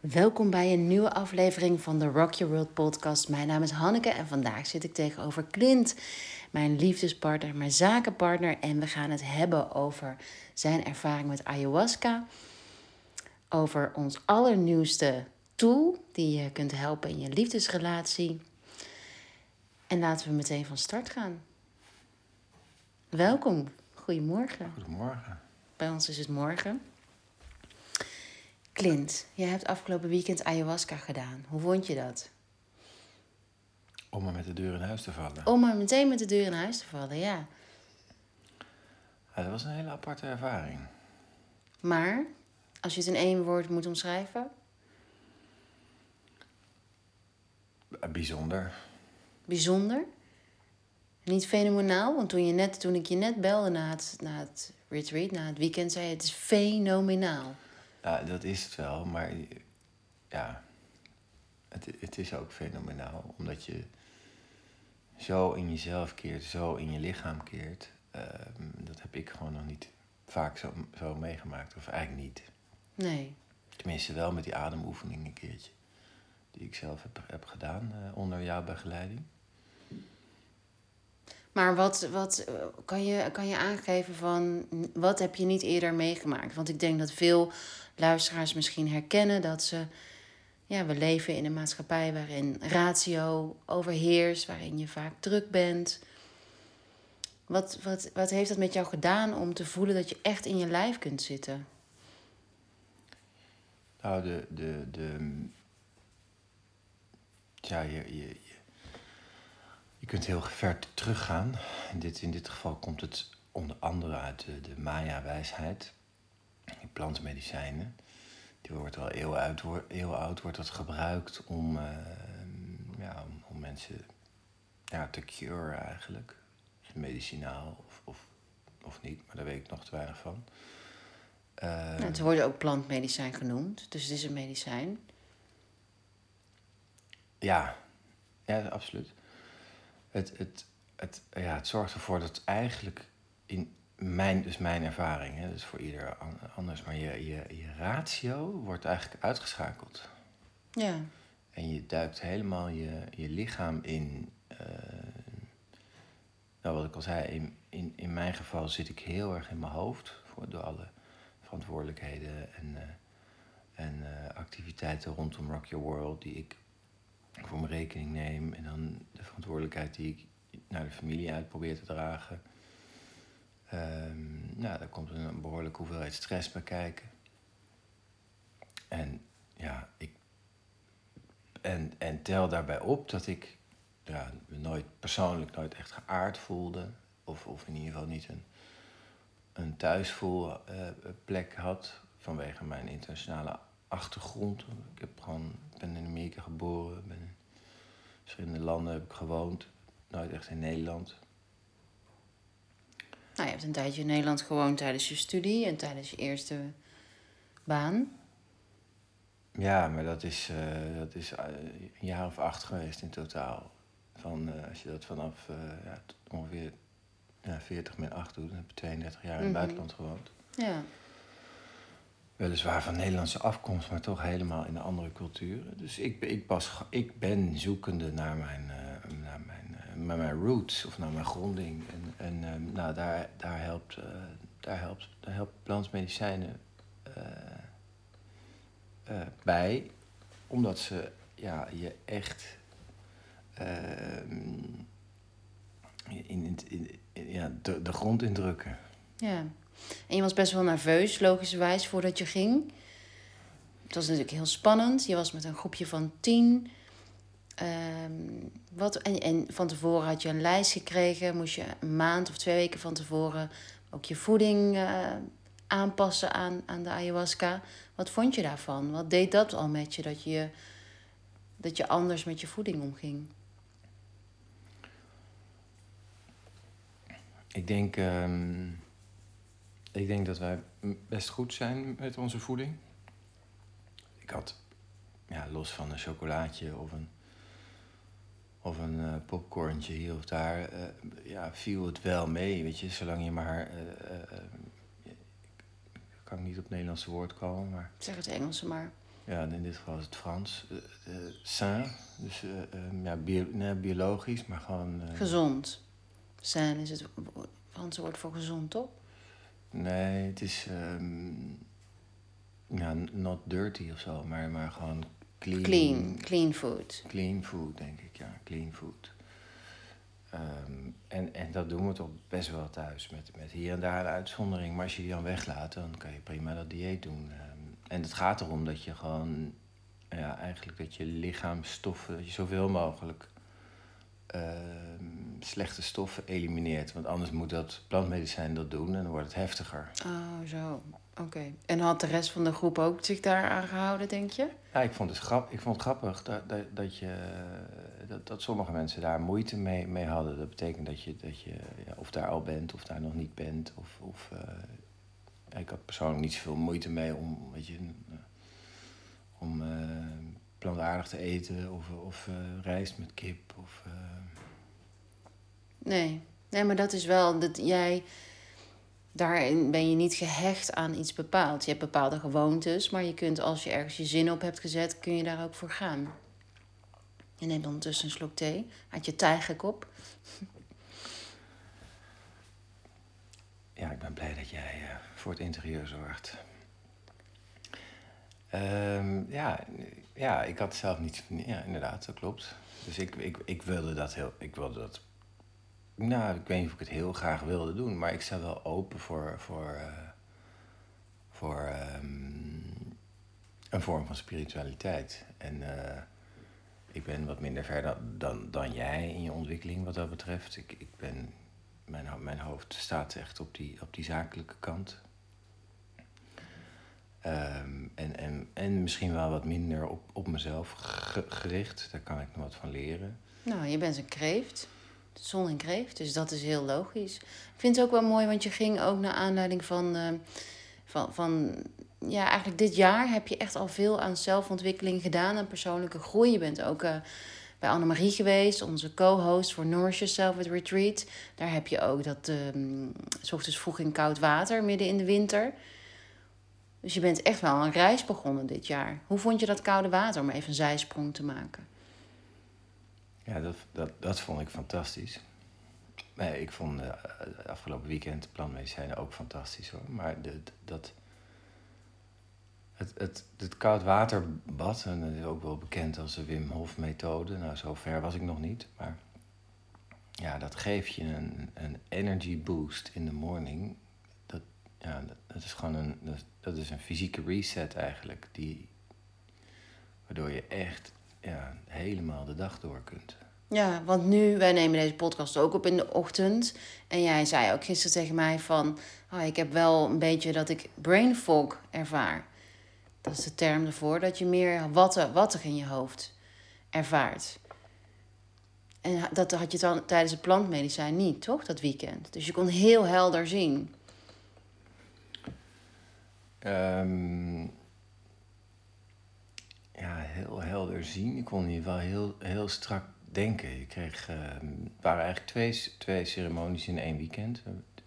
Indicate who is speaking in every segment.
Speaker 1: Welkom bij een nieuwe aflevering van de Rock Your World podcast. Mijn naam is Hanneke en vandaag zit ik tegenover Clint, mijn liefdespartner, mijn zakenpartner. En we gaan het hebben over zijn ervaring met ayahuasca, over ons allernieuwste tool die je kunt helpen in je liefdesrelatie. En laten we meteen van start gaan. Welkom, goedemorgen.
Speaker 2: Goedemorgen.
Speaker 1: Bij ons is het morgen. Clint, jij hebt afgelopen weekend ayahuasca gedaan. Hoe vond je dat?
Speaker 2: Om maar met de deur in huis te vallen.
Speaker 1: Om maar meteen met de deur in huis te vallen, ja.
Speaker 2: Ja, dat was een hele aparte ervaring.
Speaker 1: Maar, als je het in één woord moet omschrijven,
Speaker 2: Bijzonder.
Speaker 1: bijzonder. Niet fenomenaal, want toen, je net, toen ik je net belde na het, na het retreat, na het weekend, zei je het is fenomenaal.
Speaker 2: Ja, dat is het wel, maar ja, het, het is ook fenomenaal. Omdat je zo in jezelf keert, zo in je lichaam keert. Ehm, dat heb ik gewoon nog niet vaak zo, zo meegemaakt. Of eigenlijk niet.
Speaker 1: Nee.
Speaker 2: Tenminste wel met die ademoefening een keertje. Die ik zelf heb, heb gedaan eh, onder jouw begeleiding.
Speaker 1: Maar wat, wat eh, kan, je, kan je aangeven van wat heb je niet eerder meegemaakt? Want ik denk dat veel luisteraars misschien herkennen dat ze. Ja, we leven in een maatschappij waarin ratio overheerst, waarin je vaak druk bent. Wat, wat, wat heeft dat met jou gedaan om te voelen dat je echt in je lijf kunt zitten?
Speaker 2: Nou, de. de, de ja, je, je, je, kunt heel ver teruggaan. In dit, in dit geval komt het onder andere uit de, de Maya-wijsheid. Die plantmedicijnen. Die wordt al eeuwen oud, eeuwen oud wordt dat gebruikt om, eh, ja, om, om mensen ja, te cure eigenlijk. Medicinaal of, of, of niet, maar daar weet ik nog te weinig van. Eh,
Speaker 1: Nou, het wordt ook plantmedicijn genoemd, dus het is een medicijn.
Speaker 2: Ja, ja, absoluut. Het, het, het, ja, het zorgt ervoor dat eigenlijk in mijn, dus mijn ervaring, hè, dus voor ieder an- anders, maar je, je, je ratio wordt eigenlijk uitgeschakeld.
Speaker 1: Ja,
Speaker 2: En je duikt helemaal je, je lichaam in. eh, nou, wat ik al zei, in, in, in mijn geval zit ik heel erg in mijn hoofd voor, door alle verantwoordelijkheden en, eh, en eh, activiteiten rondom Rock Your World die ik voor mijn rekening neem. En dan de verantwoordelijkheid die ik naar de familie uit probeer te dragen. Ehm, nou, daar komt een behoorlijke hoeveelheid stress bij kijken. En ja, ik en, en tel daarbij op dat ik ja, me nooit persoonlijk nooit echt geaard voelde. Of, of in ieder geval niet een, een thuisvoelplek had vanwege mijn internationale achtergrond. Ik heb gewoon, ben in Amerika geboren, ben in verschillende landen heb ik gewoond. Nooit echt in Nederland.
Speaker 1: nou, je hebt een tijdje in Nederland gewoond tijdens je studie en tijdens je eerste baan.
Speaker 2: Ja, maar dat is, eh, dat is eh, een jaar of acht geweest in totaal. Van, eh, als je dat vanaf ja, tot ongeveer ja, 40 min 8 doet, dan heb je 32 jaar in het
Speaker 1: Mhm.
Speaker 2: buitenland gewoond.
Speaker 1: Ja,
Speaker 2: Weliswaar van Nederlandse afkomst, maar toch helemaal in een andere culturen. Dus ik, ik, was, ik ben zoekende naar mijn, eh, naar mijn, eh, naar mijn roots of naar mijn gronding. En, en eh, nou, daar, daar, helpt, daar, helpt, daar helpt plantmedicijnen bij, omdat ze ja, je echt ehm, in, in, in- ja, de, de grond indrukken.
Speaker 1: ja. En je was best wel nerveus, logischerwijs, voordat je ging. Het was natuurlijk heel spannend. Je was met een groepje van tien. Ehm, wat, en, en van tevoren had je een lijst gekregen. Moest je een maand of twee weken van tevoren ook je voeding eh, aanpassen aan, aan de ayahuasca. Wat vond je daarvan? Wat deed dat al met je, dat je, dat je anders met je voeding omging?
Speaker 2: Ik denk, ehm, ik denk dat wij best goed zijn met onze voeding. Ik had, ja, los van een chocolaatje of een, of een eh, popcornje hier of daar, eh, ja, viel het wel mee, weet je. Zolang je maar, eh, ik kan niet op het Nederlandse woord komen, maar
Speaker 1: Zeg het Engelse maar.
Speaker 2: Ja, in dit geval is het Frans. Uh, uh, sain, dus uh, ja, bio, nee, biologisch, maar gewoon...
Speaker 1: gezond. Sain is het Franse woord voor gezond, toch?
Speaker 2: Nee, het is... Um, ja, not dirty of zo, maar, maar gewoon clean.
Speaker 1: Clean, clean food.
Speaker 2: Clean food, denk ik, ja. Clean food. Um, en, en dat doen we toch best wel thuis, met, met hier en daar een uitzondering. Maar als je die dan weglaat, dan kan je prima dat dieet doen. Um, en het gaat erom dat je gewoon, ja, eigenlijk dat je lichaamstoffen, dat je zoveel mogelijk um, slechte stoffen elimineert. Want anders moet dat plantmedicijn dat doen en dan wordt het heftiger.
Speaker 1: Oh, zo. Oké. En had de rest van de groep ook zich daar aan gehouden, denk je?
Speaker 2: Ja, ik vond het, grap, ik vond het grappig dat, dat, dat, je, dat, dat sommige mensen daar moeite mee, mee hadden. Dat betekent dat je, dat je ja, of daar al bent of daar nog niet bent. Of, of, uh, ik had persoonlijk niet zoveel moeite mee om, weet je, om uh, plantaardig te eten of, of uh, rijst met kip. Of,
Speaker 1: Nee. nee, maar dat is wel dat jij daarin ben je niet gehecht aan iets bepaald. Je hebt bepaalde gewoontes, maar je kunt als je ergens je zin op hebt gezet, kun je daar ook voor gaan. Je neemt ondertussen een slok thee uit je tijgerkop.
Speaker 2: Ja, ik ben blij dat jij uh, voor het interieur zorgt. Um, ja, ja, ik had zelf niet. Ja, inderdaad, dat klopt. Dus ik, ik, ik wilde dat heel. Ik wilde dat nou, ik weet niet of ik het heel graag wilde doen, maar ik sta wel open voor, voor, uh, voor um, een vorm van spiritualiteit. En uh, ik ben wat minder ver dan, dan, jij in je ontwikkeling wat dat betreft. Ik, ik ben, mijn, mijn hoofd staat echt op die, op die zakelijke kant. Um, en, en, en misschien wel wat minder op, op mezelf gericht. Daar kan ik nog wat van leren.
Speaker 1: Nou, je bent een kreeft zon en kreeft. Dus dat is heel logisch. Ik vind het ook wel mooi, want je ging ook naar aanleiding van, uh, van, van. Ja, eigenlijk dit jaar heb je echt al veel aan zelfontwikkeling gedaan en persoonlijke groei. Je bent ook uh, bij Annemarie geweest, onze co-host voor Nourish Yourself with Retreat. Daar heb je ook dat. S ochtends vroeg in koud water, midden in de winter. Dus je bent echt wel een reis begonnen dit jaar. Hoe vond je dat koude water om even een zijsprong te maken?
Speaker 2: Ja, dat, dat, dat vond ik fantastisch. Nee, ik vond uh, afgelopen weekend de plantmedicijnen ook fantastisch hoor. Maar de, dat, het, het, het koudwaterbad, en dat is ook wel bekend als de Wim Hof methode. Nou, zo ver was ik nog niet. Maar ja, dat geeft je een, een energy boost in de morning. Dat, ja, dat, is gewoon een, dat, dat is een fysieke reset eigenlijk. Die, waardoor je echt ja, helemaal de dag door kunt.
Speaker 1: Ja, want nu, wij nemen deze podcast ook op in de ochtend. En jij zei ook gisteren tegen mij van... Oh, ik heb wel een beetje dat ik brain fog ervaar. Dat is de term ervoor. Dat je meer watten, wattig in je hoofd ervaart. En dat had je dan tijdens het plantmedicijn niet, toch? Dat weekend. Dus je kon heel helder zien.
Speaker 2: Um, ja, heel helder zien. Ik kon ieder geval heel, heel strak denken. Je kreeg, het waren eigenlijk twee, twee ceremonies in één weekend.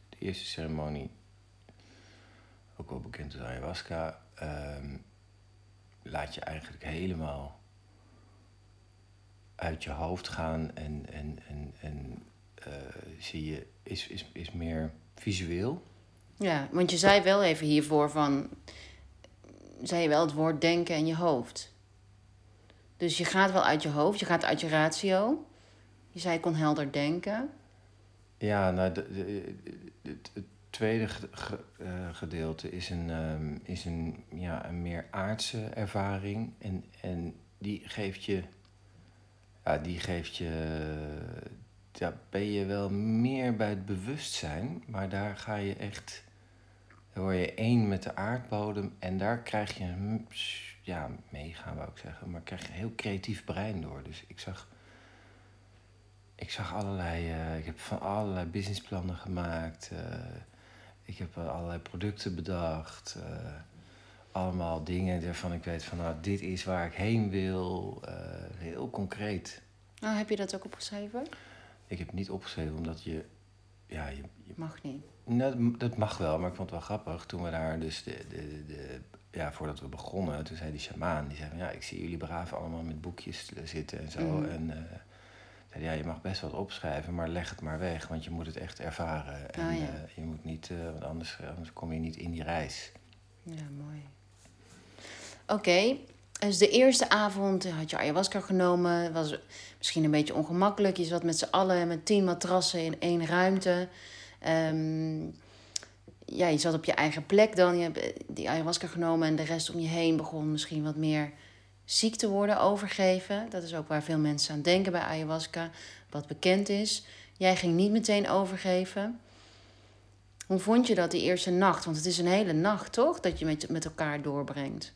Speaker 2: De eerste ceremonie, ook wel bekend als ayahuasca, uh, laat je eigenlijk helemaal uit je hoofd gaan en, en, en, en uh, zie je, is, is, is meer visueel.
Speaker 1: Ja, want je zei wel even hiervoor van, zei je wel het woord denken in je hoofd. Dus je gaat wel uit je hoofd, je gaat uit je ratio. Je zei, ik kon helder denken.
Speaker 2: Ja, nou, het tweede eh, gedeelte is een, um, is een, ja, een meer aardse ervaring. En, en die geeft je, ja, die geeft je, daar ben je wel meer bij het bewustzijn, maar daar ga je echt, daar word je één met de aardbodem en daar krijg je een ja, meegaan, wou ik zeggen. Maar ik krijg een heel creatief brein door. Dus ik zag, ik zag allerlei, uh, ik heb van allerlei businessplannen gemaakt. Uh, ik heb allerlei producten bedacht. Uh, allemaal dingen waarvan ik weet van, nou, dit is waar ik heen wil. heel concreet.
Speaker 1: Nou, heb je dat ook opgeschreven?
Speaker 2: Ik heb het niet opgeschreven, omdat je, ja, je,
Speaker 1: Mag niet.
Speaker 2: Nou, dat mag wel, maar ik vond het wel grappig toen we daar dus de, de, de ja, voordat we begonnen, toen zei die shamaan, die zei van, ja, ik zie jullie braaf allemaal met boekjes zitten en zo.
Speaker 1: Mhm.
Speaker 2: En eh, zei, ja, je mag best wat opschrijven, maar leg het maar weg, want je moet het echt ervaren. En
Speaker 1: Oh, ja.
Speaker 2: eh, je moet niet, eh, want anders, anders kom je niet in die reis.
Speaker 1: Ja, mooi. Oké, dus de eerste avond had je ayahuasca genomen. Was misschien een beetje ongemakkelijk. Je zat met z'n allen met tien matrassen in één ruimte. Ehm, ja, je zat op je eigen plek dan. Je hebt eh, die ayahuasca genomen en de rest om je heen begon misschien wat meer ziek te worden, overgeven. Dat is ook waar veel mensen aan denken bij ayahuasca, wat bekend is. Jij ging niet meteen overgeven. Hoe vond je dat die eerste nacht? Want het is een hele nacht, toch? Dat je met, met elkaar doorbrengt.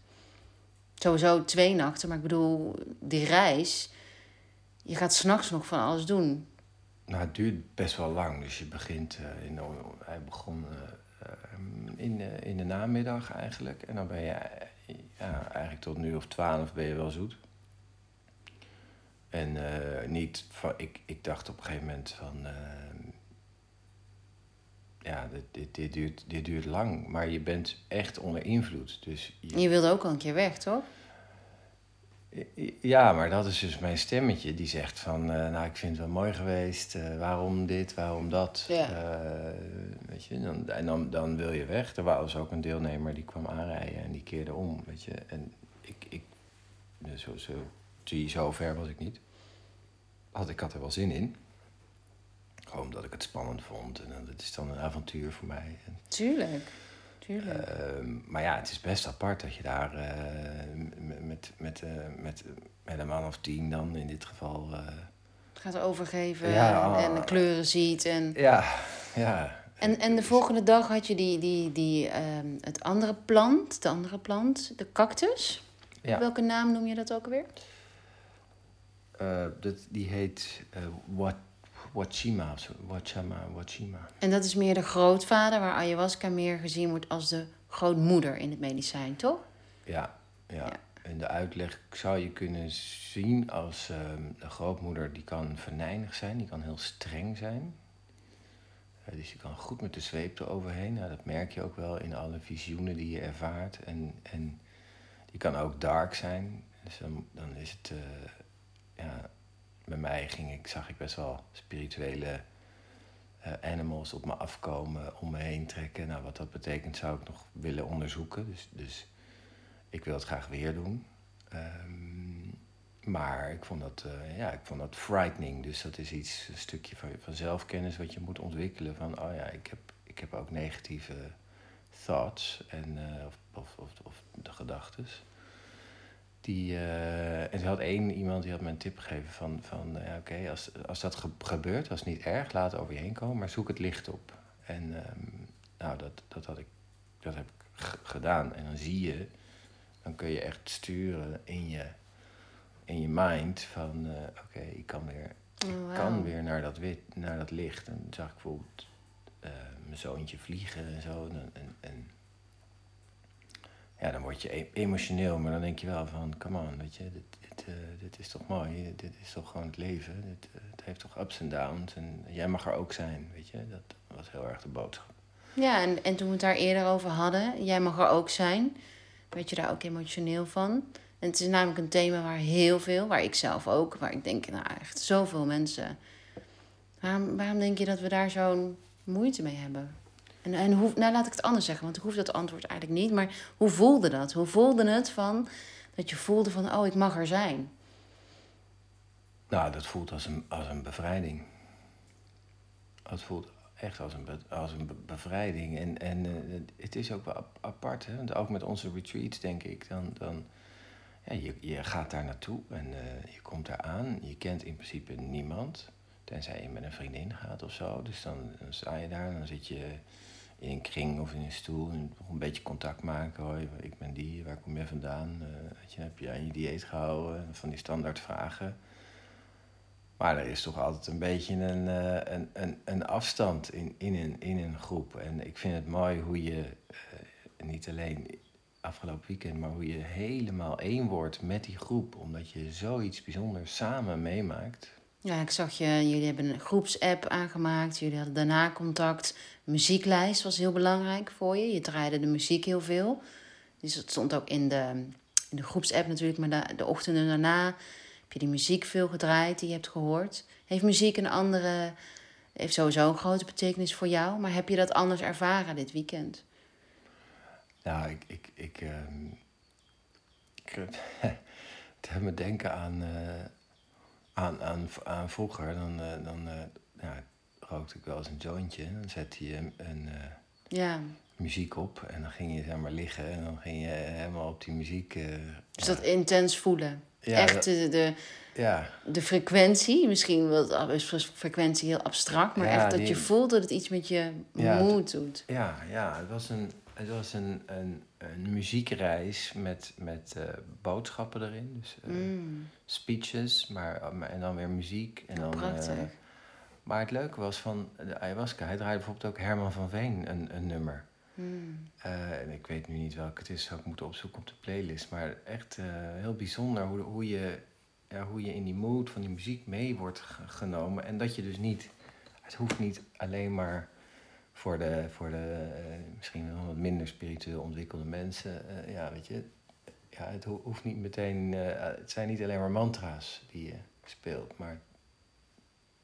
Speaker 1: Sowieso twee nachten, maar ik bedoel, die reis. Je gaat s'nachts nog van alles doen.
Speaker 2: Nou, het duurt best wel lang, dus je begint eh, in, de- hij begon eh, eh, in, de, in de namiddag eigenlijk. En dan ben je ja, eigenlijk tot nu of twaalf ben je wel zoet. En eh, niet van, ik, ik dacht op een gegeven moment van, eh, ja, dit, dit, dit, duurt, dit duurt lang, maar je bent echt onder invloed. Dus je,
Speaker 1: Je wilde ook al een keer weg, toch?
Speaker 2: Ja, maar dat is dus mijn stemmetje die zegt van, eh, nou, ik vind het wel mooi geweest. eh, waarom dit, waarom dat?
Speaker 1: Ja.
Speaker 2: Eh, weet je, dan, en dan, dan wil je weg. Er was ook een deelnemer die kwam aanrijden en die keerde om, weet je. En ik, ik dus zo, zo, zie, zo ver was ik niet. Had, ik had er wel zin in. Gewoon omdat ik het spannend vond. En dat is dan een avontuur voor mij.
Speaker 1: Tuurlijk. Tuurlijk.
Speaker 2: Ehm, maar ja, het is best apart dat je daar eh, met, met, eh, met, met een man of tien dan in dit geval. eh,
Speaker 1: gaat overgeven
Speaker 2: Ja,
Speaker 1: en de kleuren ziet. En,
Speaker 2: ja, ja.
Speaker 1: en, en de volgende dag had je die, die, die, ehm, het andere plant, de andere plant, de cactus.
Speaker 2: Ja.
Speaker 1: Welke naam noem je dat ook weer?
Speaker 2: Dat, die heet Wat, Wachima of zo. Wachama, Wachima.
Speaker 1: En dat is meer de grootvader, waar ayahuasca meer gezien wordt als de grootmoeder in het medicijn, toch?
Speaker 2: Ja, ja.
Speaker 1: Ja.
Speaker 2: En de uitleg zou je kunnen zien als ehm, de grootmoeder, die kan venijnig zijn, die kan heel streng zijn. Eh, dus je kan goed met de zweep eroverheen. Nou, dat merk je ook wel in alle visioenen die je ervaart. En, en die kan ook dark zijn. Dus dan, dan is het, eh, ja, bij mij ging ik, zag ik best wel spirituele eh, animals op me afkomen, om me heen trekken. Nou, wat dat betekent zou ik nog willen onderzoeken. Dus, dus ik wil het graag weer doen. Ehm, maar ik vond, dat, eh, ja, ik vond dat frightening. Dus dat is iets, een stukje van, van zelfkennis wat je moet ontwikkelen. Van, oh ja, ik heb, ik heb ook negatieve thoughts en, eh, of, of, of, of de gedachtes. Die, eh, en er had één iemand die had me een tip gegeven van, van ja, oké, als, als dat ge- gebeurt, dat is niet erg, laat het over je heen komen, maar zoek het licht op. En ehm, nou, dat, dat, had ik, dat heb ik gedaan. En dan zie je, dan kun je echt sturen in je, in je mind van, eh, oké, ik kan weer
Speaker 1: Oh,
Speaker 2: kan weer naar dat, wit, naar dat licht. En dan zag ik bijvoorbeeld eh, mijn zoontje vliegen en zo. En, en, en ja, dan word je e- emotioneel, maar dan denk je wel van, come on, weet je, dit, dit, eh, dit is toch mooi, dit is toch gewoon het leven. Dit, eh, het heeft toch ups en downs en jij mag er ook zijn, weet je. Dat was heel erg de boodschap.
Speaker 1: Ja, en, en toen we het daar eerder over hadden, jij mag er ook zijn, werd je daar ook emotioneel van. En het is namelijk een thema waar heel veel, waar ik zelf ook, waar ik denk, nou echt zoveel mensen. Waarom, waarom denk je dat we daar zo'n moeite mee hebben? En, en hoe, nou laat ik het anders zeggen, want ik hoef dat antwoord eigenlijk niet. Maar hoe voelde dat? Hoe voelde het van, dat je voelde van, oh, ik mag er zijn?
Speaker 2: Nou, dat voelt als een, als een bevrijding. Het voelt echt als een, als een be- bevrijding. En, en eh, het is ook wel ap- apart, hè? Want ook met onze retreats, denk ik, dan... dan ja, je, je gaat daar naartoe en eh, je komt daar aan. Je kent in principe niemand, tenzij je met een vriendin gaat of zo. Dus dan, dan sta je daar en dan zit je in een kring of in een stoel... en een beetje contact maken. Hoi, ik ben die, waar kom je vandaan? Eh, weet je, heb je aan je dieet gehouden? Van die standaard vragen... Maar er is toch altijd een beetje een, eh, een, een, een afstand in, in, een, in een groep. En ik vind het mooi hoe je, eh, niet alleen afgelopen weekend, maar hoe je helemaal één wordt met die groep. Omdat je zoiets bijzonders samen meemaakt.
Speaker 1: Ja, ik zag je, jullie hebben een groepsapp aangemaakt. Jullie hadden daarna contact. Muzieklijst was heel belangrijk voor je. Je draaide de muziek heel veel. Dus het stond ook in de, in de groepsapp natuurlijk, maar de, de ochtenden daarna heb je die muziek veel gedraaid die je hebt gehoord. Heeft muziek een andere, heeft sowieso een grote betekenis voor jou, maar heb je dat anders ervaren dit weekend?
Speaker 2: Nou, ik, ik, ik, ehm, ik me denken aan, uh, aan, aan, aan vroeger. Dan, uh, dan uh, ja, rookte ik wel eens een jointje. Dan zette je een, een
Speaker 1: ja.
Speaker 2: muziek op en dan ging je zeg maar liggen en dan ging je helemaal op die muziek.
Speaker 1: dus dat intens voelen. Ja, Echt de, de,
Speaker 2: ja.
Speaker 1: de frequentie, misschien wel is frequentie heel abstract, maar echt dat je voelt dat het iets met je moed doet.
Speaker 2: Ja, ja, het was een, het was een, een, een muziekreis met, met uh, boodschappen erin. Dus uh, mm. speeches, maar, maar, en dan weer muziek. En dan,
Speaker 1: Prachtig. Uh,
Speaker 2: maar het leuke was van de ayahuasca, hij draaide bijvoorbeeld ook Herman van Veen een, een nummer.
Speaker 1: Mm.
Speaker 2: en ik weet nu niet welke het is, zou ik moeten opzoeken op de playlist. Maar echt heel bijzonder hoe, hoe, je, ja, hoe je in die mood van die muziek mee wordt genomen. En dat je dus niet, het hoeft niet alleen maar voor de, voor de uh, misschien wat minder spiritueel ontwikkelde mensen. Uh, ja, weet je, ja, het hoeft niet meteen. Uh, het zijn niet alleen maar mantra's die je speelt, maar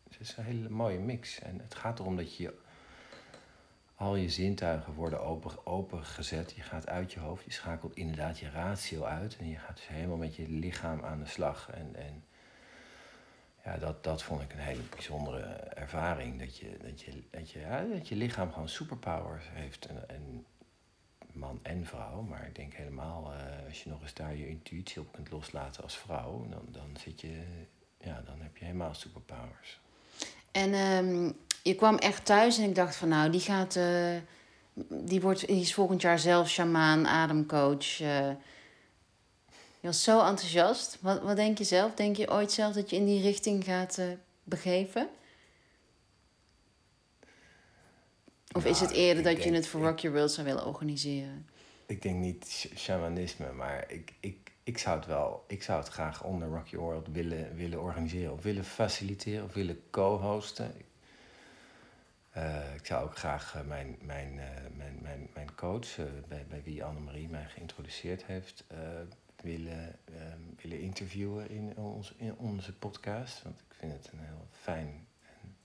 Speaker 2: het is een hele mooie mix. En het gaat erom dat je al je zintuigen worden open, open gezet. Je gaat uit je hoofd, je schakelt inderdaad je ratio uit en je gaat dus helemaal met je lichaam aan de slag. En, en ja, dat, dat vond ik een hele bijzondere ervaring. Dat je, dat je, dat je, ja, dat je lichaam gewoon superpowers heeft. En, en man en vrouw. Maar ik denk helemaal, uh, als je nog eens daar je intuïtie op kunt loslaten als vrouw, dan, dan zit je, ja, dan heb je helemaal superpowers.
Speaker 1: En um, je kwam echt thuis en ik dacht van nou, die gaat, uh, die, wordt, die is volgend jaar zelf shamaan, ademcoach. Uh, je was zo enthousiast. Wat, wat denk je zelf? Denk je ooit zelf dat je in die richting gaat uh, begeven? Of is het nou, eerder dat je het voor Rock Your World zou willen organiseren?
Speaker 2: Ik denk niet shamanisme, maar ik, ik, ik zou het wel, ik zou het graag onder Rock Your World willen, willen organiseren. Of willen faciliteren, of willen co-hosten. Uh, ik zou ook graag uh, mijn, mijn, uh, mijn, mijn, mijn coach, bij, bij wie Annemarie mij geïntroduceerd heeft, willen, um, willen interviewen in, ons, in onze podcast. Want ik vind het een heel fijn en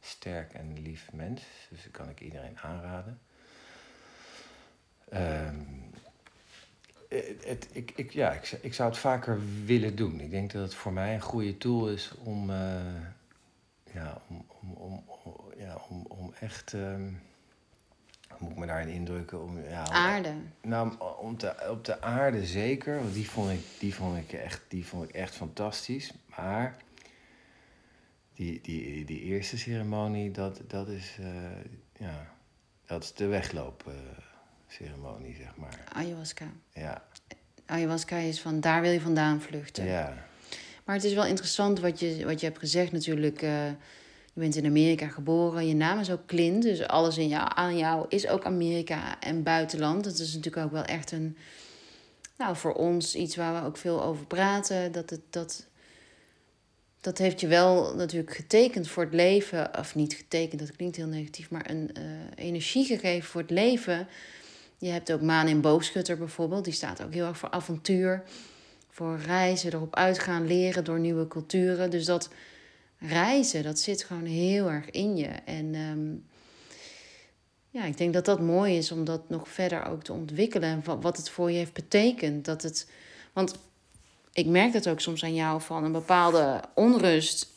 Speaker 2: sterk en lief mens. Dus dat kan ik iedereen aanraden. Um, het, ik, ik, ja, ik, ik zou het vaker willen doen. Ik denk dat het voor mij een goede tool is om, uh, ja, om, om, om, ja, om, om echt. Um, moet ik me daarin indrukken? Om, ja,
Speaker 1: aarde.
Speaker 2: Nou, om te, op de aarde zeker, want die vond ik, die vond ik, echt, die vond ik echt fantastisch. Maar die, die, die eerste ceremonie, dat, dat is, uh, ja, dat is de wegloopceremonie, uh, zeg maar.
Speaker 1: Ayahuasca.
Speaker 2: Ja.
Speaker 1: Ayahuasca is van, daar wil je vandaan vluchten.
Speaker 2: Ja.
Speaker 1: Maar het is wel interessant wat je, wat je hebt gezegd natuurlijk... Uh, je bent in Amerika geboren, je naam is ook Clint, dus alles in jou, aan jou is ook Amerika en buitenland. Dat is natuurlijk ook wel echt een, nou voor ons iets waar we ook veel over praten. Dat, het, dat, dat heeft je wel natuurlijk getekend voor het leven, of niet getekend, dat klinkt heel negatief, maar een uh, energie gegeven voor het leven. Je hebt ook Maan in Boogschutter bijvoorbeeld, die staat ook heel erg voor avontuur, voor reizen, erop uitgaan, leren door nieuwe culturen. Dus dat reizen, dat zit gewoon heel erg in je. En ehm, ja, ik denk dat dat mooi is om dat nog verder ook te ontwikkelen. En wat het voor je heeft betekend. Dat het, want ik merk dat ook soms aan jou van een bepaalde onrust.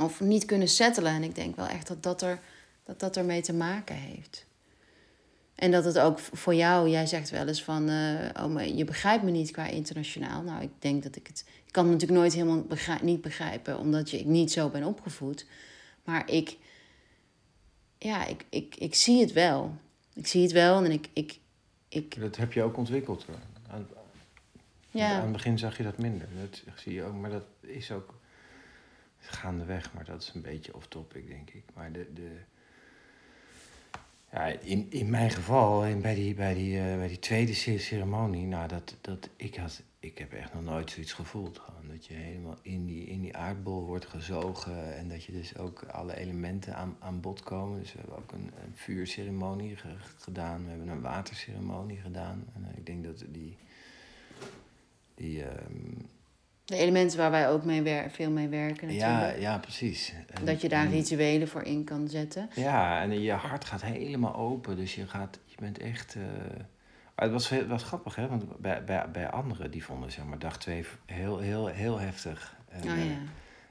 Speaker 1: Of niet kunnen settelen. En ik denk wel echt dat dat, er, dat, dat ermee te maken heeft. En dat het ook voor jou, jij zegt wel eens van, uh, oh, maar je begrijpt me niet qua internationaal. Nou, ik denk dat ik het, ik kan het natuurlijk nooit helemaal begrijp, niet begrijpen, omdat je, ik niet zo ben opgevoed. Maar ik, ja, ik, ik, ik zie het wel. Ik zie het wel en ik, ik, ik...
Speaker 2: Dat heb je ook ontwikkeld hoor. Aan, ja. aan het begin zag je dat minder. Dat zie je ook, maar dat is ook gaandeweg. Maar dat is een beetje off topic, denk ik. Maar de, de, Ja, in, in mijn geval, en bij die, bij die, eh, bij die tweede ce- ceremonie, nou, dat, dat, ik, had, ik heb echt nog nooit zoiets gevoeld. Gewoon. Dat je helemaal in die, in die aardbol wordt gezogen en dat je dus ook alle elementen aan, aan bod komen. Dus we hebben ook een, vuurceremonie ge- gedaan, we hebben een waterceremonie gedaan. En ik denk dat die, die ehm,
Speaker 1: De elementen waar wij ook mee veel mee werken
Speaker 2: ja,
Speaker 1: natuurlijk.
Speaker 2: ja, precies. En-
Speaker 1: Dat je daar
Speaker 2: en-
Speaker 1: rituelen voor in kan zetten.
Speaker 2: Ja, en je hart gaat helemaal open. Dus je, gaat, je bent echt. eh, maar het was, het was grappig, hè? Want bij, bij, bij anderen die vonden zeg maar dag twee heel, heel, heel heftig. En,
Speaker 1: Oh
Speaker 2: eh,
Speaker 1: ja.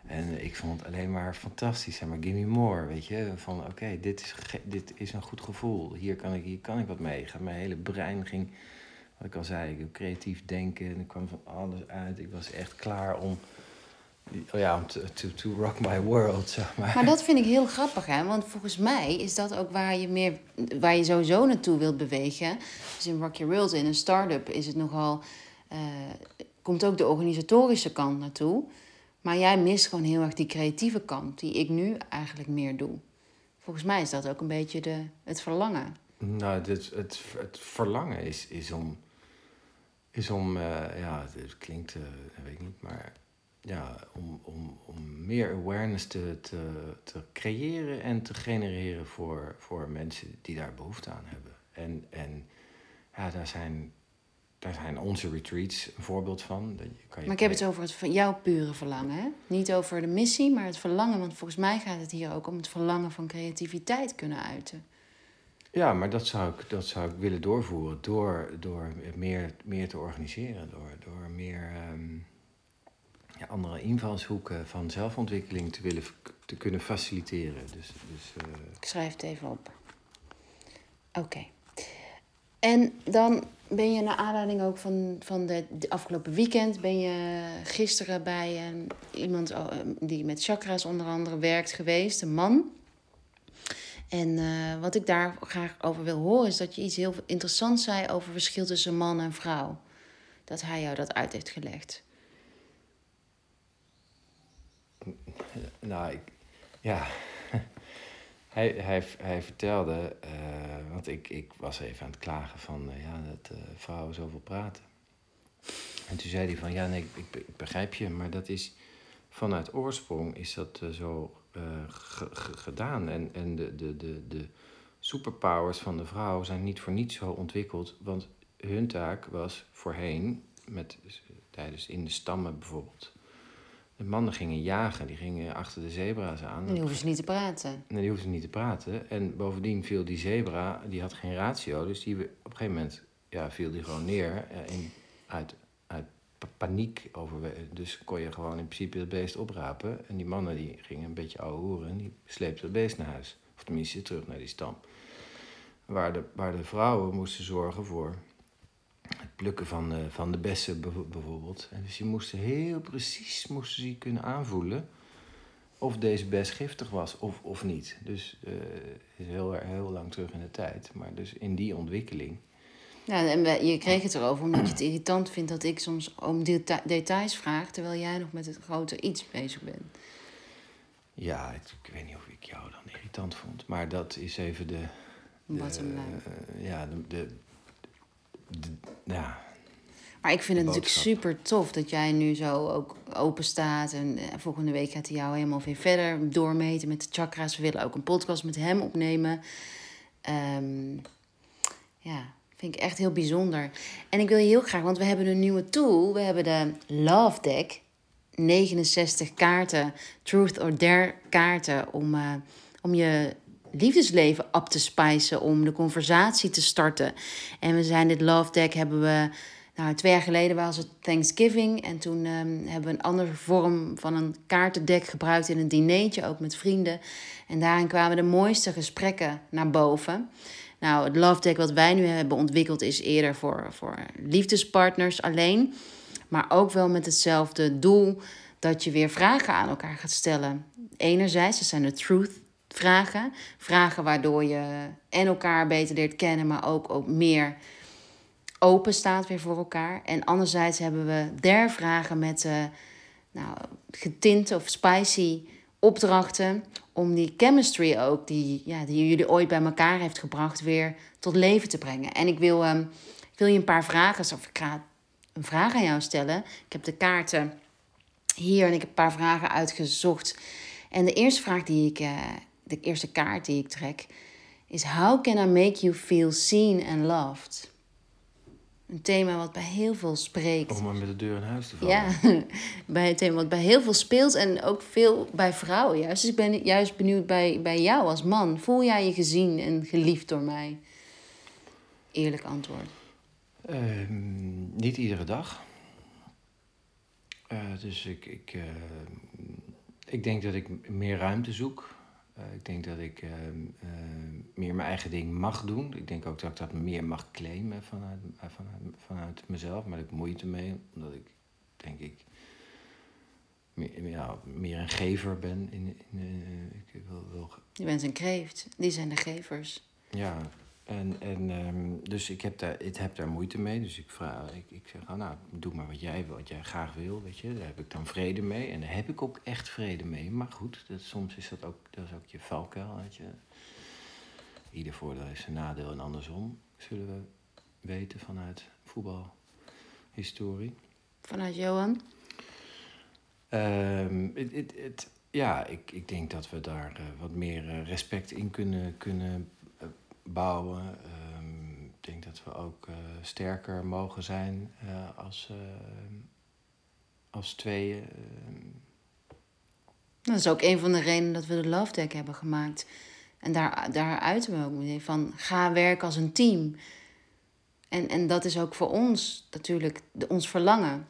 Speaker 2: en ik vond het alleen maar fantastisch. Zeg maar, gimme more, weet je. Van oké, dit, is dit is een goed gevoel. Hier kan ik, hier kan ik wat mee. Gaat Mijn hele brein ging, wat ik al zei, ik heb creatief denken. En er kwam van alles uit. Ik was echt klaar om, oh ja, om to, to, to rock my world, zeg maar.
Speaker 1: Maar dat vind ik heel grappig, hè? Want volgens mij is dat ook waar je meer, waar je sowieso naartoe wilt bewegen. Dus in Rock Your World, in een start-up, is het nogal, eh, komt ook de organisatorische kant naartoe. Maar jij mist gewoon heel erg die creatieve kant, die ik nu eigenlijk meer doe. Volgens mij is dat ook een beetje de, het verlangen.
Speaker 2: Nou, dit, het, het verlangen is, is om. Is om, eh, ja, het klinkt, dat weet ik niet, maar ja, om, om, om meer awareness te, te, te creëren en te genereren voor, voor mensen die daar behoefte aan hebben. En, en ja, daar zijn, daar zijn onze retreats een voorbeeld van. Dat je, kan je
Speaker 1: Maar ik heb het over het, van jouw pure verlangen, hè? Niet over de missie, maar het verlangen. Want volgens mij gaat het hier ook om het verlangen van creativiteit kunnen uiten.
Speaker 2: Ja, maar dat zou ik, dat zou ik willen doorvoeren door, door meer, meer te organiseren. Door, door meer ehm, ja, andere invalshoeken van zelfontwikkeling te, willen, te kunnen faciliteren. Dus, dus eh,
Speaker 1: Ik schrijf het even op. Oké. En dan ben je naar aanleiding ook van, van de, afgelopen weekend... ben je gisteren bij een, iemand oh, eh, die met chakra's onder andere werkt geweest. Een man. En eh, wat ik daar graag over wil horen... is dat je iets heel interessants zei over verschil tussen man en vrouw. Dat hij jou dat uit heeft gelegd.
Speaker 2: nou, ik, ja. hij, hij, hij vertelde, eh, want ik, ik was even aan het klagen van eh, ja, dat vrouwen zoveel praten. En toen zei hij van ja, nee, ik, ik begrijp je, maar dat is vanuit oorsprong is dat zo gedaan. En, en de, de, de, de superpowers van de vrouw zijn niet voor niets zo ontwikkeld, want hun taak was voorheen, met, tijdens in de stammen bijvoorbeeld. De mannen gingen jagen, die gingen achter de zebra's aan.
Speaker 1: En die hoeven ze niet te praten.
Speaker 2: En die hoefde niet te praten. En bovendien viel die zebra, die had geen ratio. Dus die, op een gegeven moment ja, viel die gewoon neer. eh, In, uit, paniek. Over, dus kon je gewoon in principe het beest oprapen. En die mannen die gingen een beetje ouwe hoeren. En die sleepten het beest naar huis. Of tenminste terug naar die stam. Waar de, waar de vrouwen moesten zorgen voor het plukken van de, van de bessen bijv- bijvoorbeeld. En dus die moesten heel precies moesten ze kunnen aanvoelen of deze best giftig was of, of niet. Dus eh is heel, heel lang terug in de tijd. Maar dus in die ontwikkeling.
Speaker 1: Ja, en je kreeg het erover omdat je het irritant vindt dat ik soms om deta- details vraag, terwijl jij nog met het grote iets bezig bent.
Speaker 2: Ja, ik, ik weet niet of ik jou dan irritant vond. Maar dat is even de... de
Speaker 1: Bottom line.
Speaker 2: eh, ja, de, de, de- ja,
Speaker 1: Maar ik vind het natuurlijk super tof dat jij nu zo ook open staat. En eh, volgende week gaat hij jou helemaal weer verder doormeten met de chakra's. We willen ook een podcast met hem opnemen. Ehm, ja, vind ik echt heel bijzonder. En ik wil je heel graag, want we hebben een nieuwe tool. We hebben de Love Deck. 69 kaarten, Truth or Dare kaarten, om, eh, om je liefdesleven op te spijzen, om de conversatie te starten. En we zijn dit Love Deck hebben we, nou twee jaar geleden was het Thanksgiving. En toen ehm, hebben we een andere vorm van een kaartendek gebruikt in een dinertje, ook met vrienden. En daarin kwamen de mooiste gesprekken naar boven. Nou, het Love Deck wat wij nu hebben ontwikkeld is eerder voor, voor liefdespartners alleen. Maar ook wel met hetzelfde doel dat je weer vragen aan elkaar gaat stellen. Enerzijds, dat zijn de truth vragen. Vragen waardoor je en elkaar beter leert kennen, maar ook, ook meer open staat weer voor elkaar. En anderzijds hebben we der vragen met eh nou, getint of spicy opdrachten om die chemistry ook, die, ja, die jullie ooit bij elkaar heeft gebracht, weer tot leven te brengen. En ik wil, ik wil je een paar vragen, of ik ga een vraag aan jou stellen. Ik heb de kaarten hier en ik heb een paar vragen uitgezocht. En de eerste vraag die ik, uh, de eerste kaart die ik trek, is: How can I make you feel seen and loved? Een thema wat bij heel veel spreekt.
Speaker 2: Om maar met de deur in huis te vallen.
Speaker 1: Ja, bij het thema wat bij heel veel speelt en ook veel bij vrouwen juist. Dus ik ben juist benieuwd bij, bij jou als man. Voel jij je gezien en geliefd door mij? Eerlijk antwoord.
Speaker 2: Ehm, niet iedere dag. Uh, dus ik, ik, uh, ik denk dat ik meer ruimte zoek. Uh, ik denk dat ik ehm, meer mijn eigen ding mag doen. Ik denk ook dat ik dat meer mag claimen vanuit, vanuit, vanuit mezelf. Maar ik moeite mee, omdat ik denk ik meer, ja, meer een gever ben. In, in, ik wil, wil...
Speaker 1: Je bent een kreeft, die zijn de gevers.
Speaker 2: Ja, en, en um, dus ik heb, daar, ik heb daar moeite mee. Dus ik, vraag, ik, ik zeg, oh, nou, doe maar wat jij, wat jij graag wil, weet je. Daar heb ik dan vrede mee. En daar heb ik ook echt vrede mee. Maar goed, dat, soms is dat ook, dat is ook je valkuil, weet je. Ieder voordeel heeft zijn nadeel en andersom. Zullen we weten vanuit voetbalhistorie.
Speaker 1: Vanuit Johan?
Speaker 2: Um, it, it, it, ja, ik, ik denk dat we daar uh, wat meer uh, respect in kunnen, kunnen bouwen. Um, ik denk dat we ook uh, sterker mogen zijn uh, als, uh, als tweeën.
Speaker 1: Dat is ook een van de redenen dat we de Love Deck hebben gemaakt. En daar, daar uiten we ook mee van ga werken als een team. En, en dat is ook voor ons natuurlijk de, ons verlangen.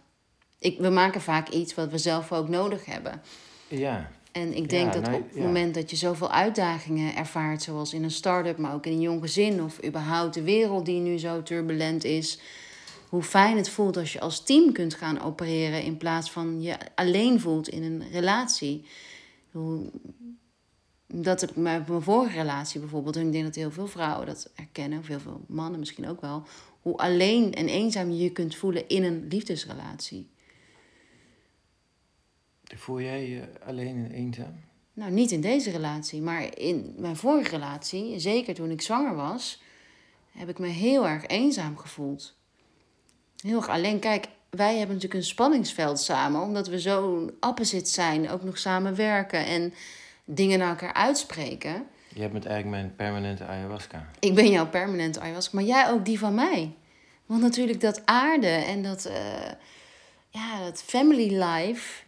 Speaker 1: Ik, we maken vaak iets wat we zelf ook nodig hebben.
Speaker 2: Ja.
Speaker 1: En ik denk dat op het moment dat je zoveel uitdagingen ervaart, zoals in een start-up, maar ook in een jong gezin, of überhaupt de wereld die nu zo turbulent is, hoe fijn het voelt als je als team kunt gaan opereren in plaats van je alleen voelt in een relatie. Hoe, dat heb ik mijn vorige relatie bijvoorbeeld, en ik denk dat heel veel vrouwen dat herkennen, of heel veel mannen misschien ook wel, hoe alleen en eenzaam je je kunt voelen in een liefdesrelatie.
Speaker 2: Voel jij je alleen en eenzaam?
Speaker 1: Nou, niet in deze relatie, maar in mijn vorige relatie, zeker toen ik zwanger was, heb ik me heel erg eenzaam gevoeld. Heel erg alleen. Kijk, wij hebben natuurlijk een spanningsveld samen, omdat we zo opposite zijn, ook nog samen werken en dingen naar elkaar uitspreken.
Speaker 2: Jij bent eigenlijk mijn permanente ayahuasca.
Speaker 1: Ik ben jouw permanente ayahuasca, maar jij ook die van mij. Want natuurlijk dat aarde en dat, uh, ja, dat family life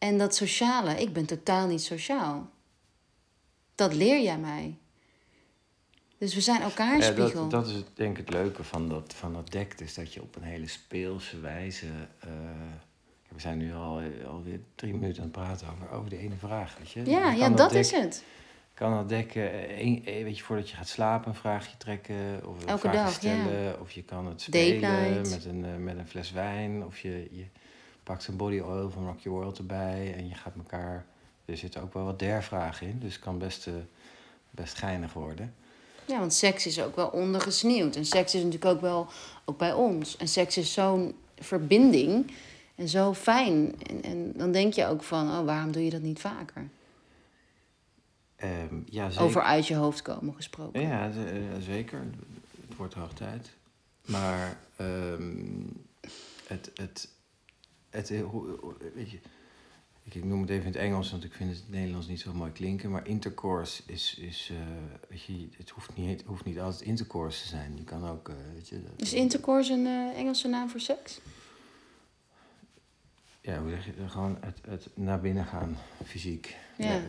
Speaker 1: en dat sociale, ik ben totaal niet sociaal. Dat leer jij mij. Dus we zijn elkaar spiegel.
Speaker 2: Dat, dat, is het, denk ik het leuke van dat, van dat dek. Dus dat je op een hele speelse wijze... Uh, we zijn nu al, alweer drie minuten aan het praten over, over de ene vraag. Weet je?
Speaker 1: Ja, ja dat, is het.
Speaker 2: kan dat dek, een, weet je, voordat je gaat slapen een vraagje trekken. Of een Elke vraagje dag, stellen. Ja. Of je kan het spelen met een, met een fles wijn. Of je, je pakt een body oil van Rock Your World erbij en je gaat elkaar... Er zitten ook wel wat der-vragen in, dus het kan best, uh, best geinig worden.
Speaker 1: Ja, want seks is ook wel ondergesneeuwd. En seks is natuurlijk ook wel, ook bij ons. En seks is zo'n verbinding en zo fijn. En, en dan denk je ook van, oh, waarom doe je dat niet vaker?
Speaker 2: Um, ja, zeker.
Speaker 1: Over uit je hoofd komen gesproken.
Speaker 2: Ja, uh, zeker. Het wordt hoog tijd. Maar um, het, het, het, eh, weet je, ik noem het even in het Engels, want ik vind het, Nederlands niet zo mooi klinken. Maar intercourse is, is uh, weet je, het hoeft niet, hoeft niet altijd intercourse te zijn. Je kan ook, uh, weet je... Dat,
Speaker 1: is intercourse een uh, Engelse naam voor seks?
Speaker 2: Ja, hoe zeg je Gewoon het, het naar binnen gaan, fysiek.
Speaker 1: Ja.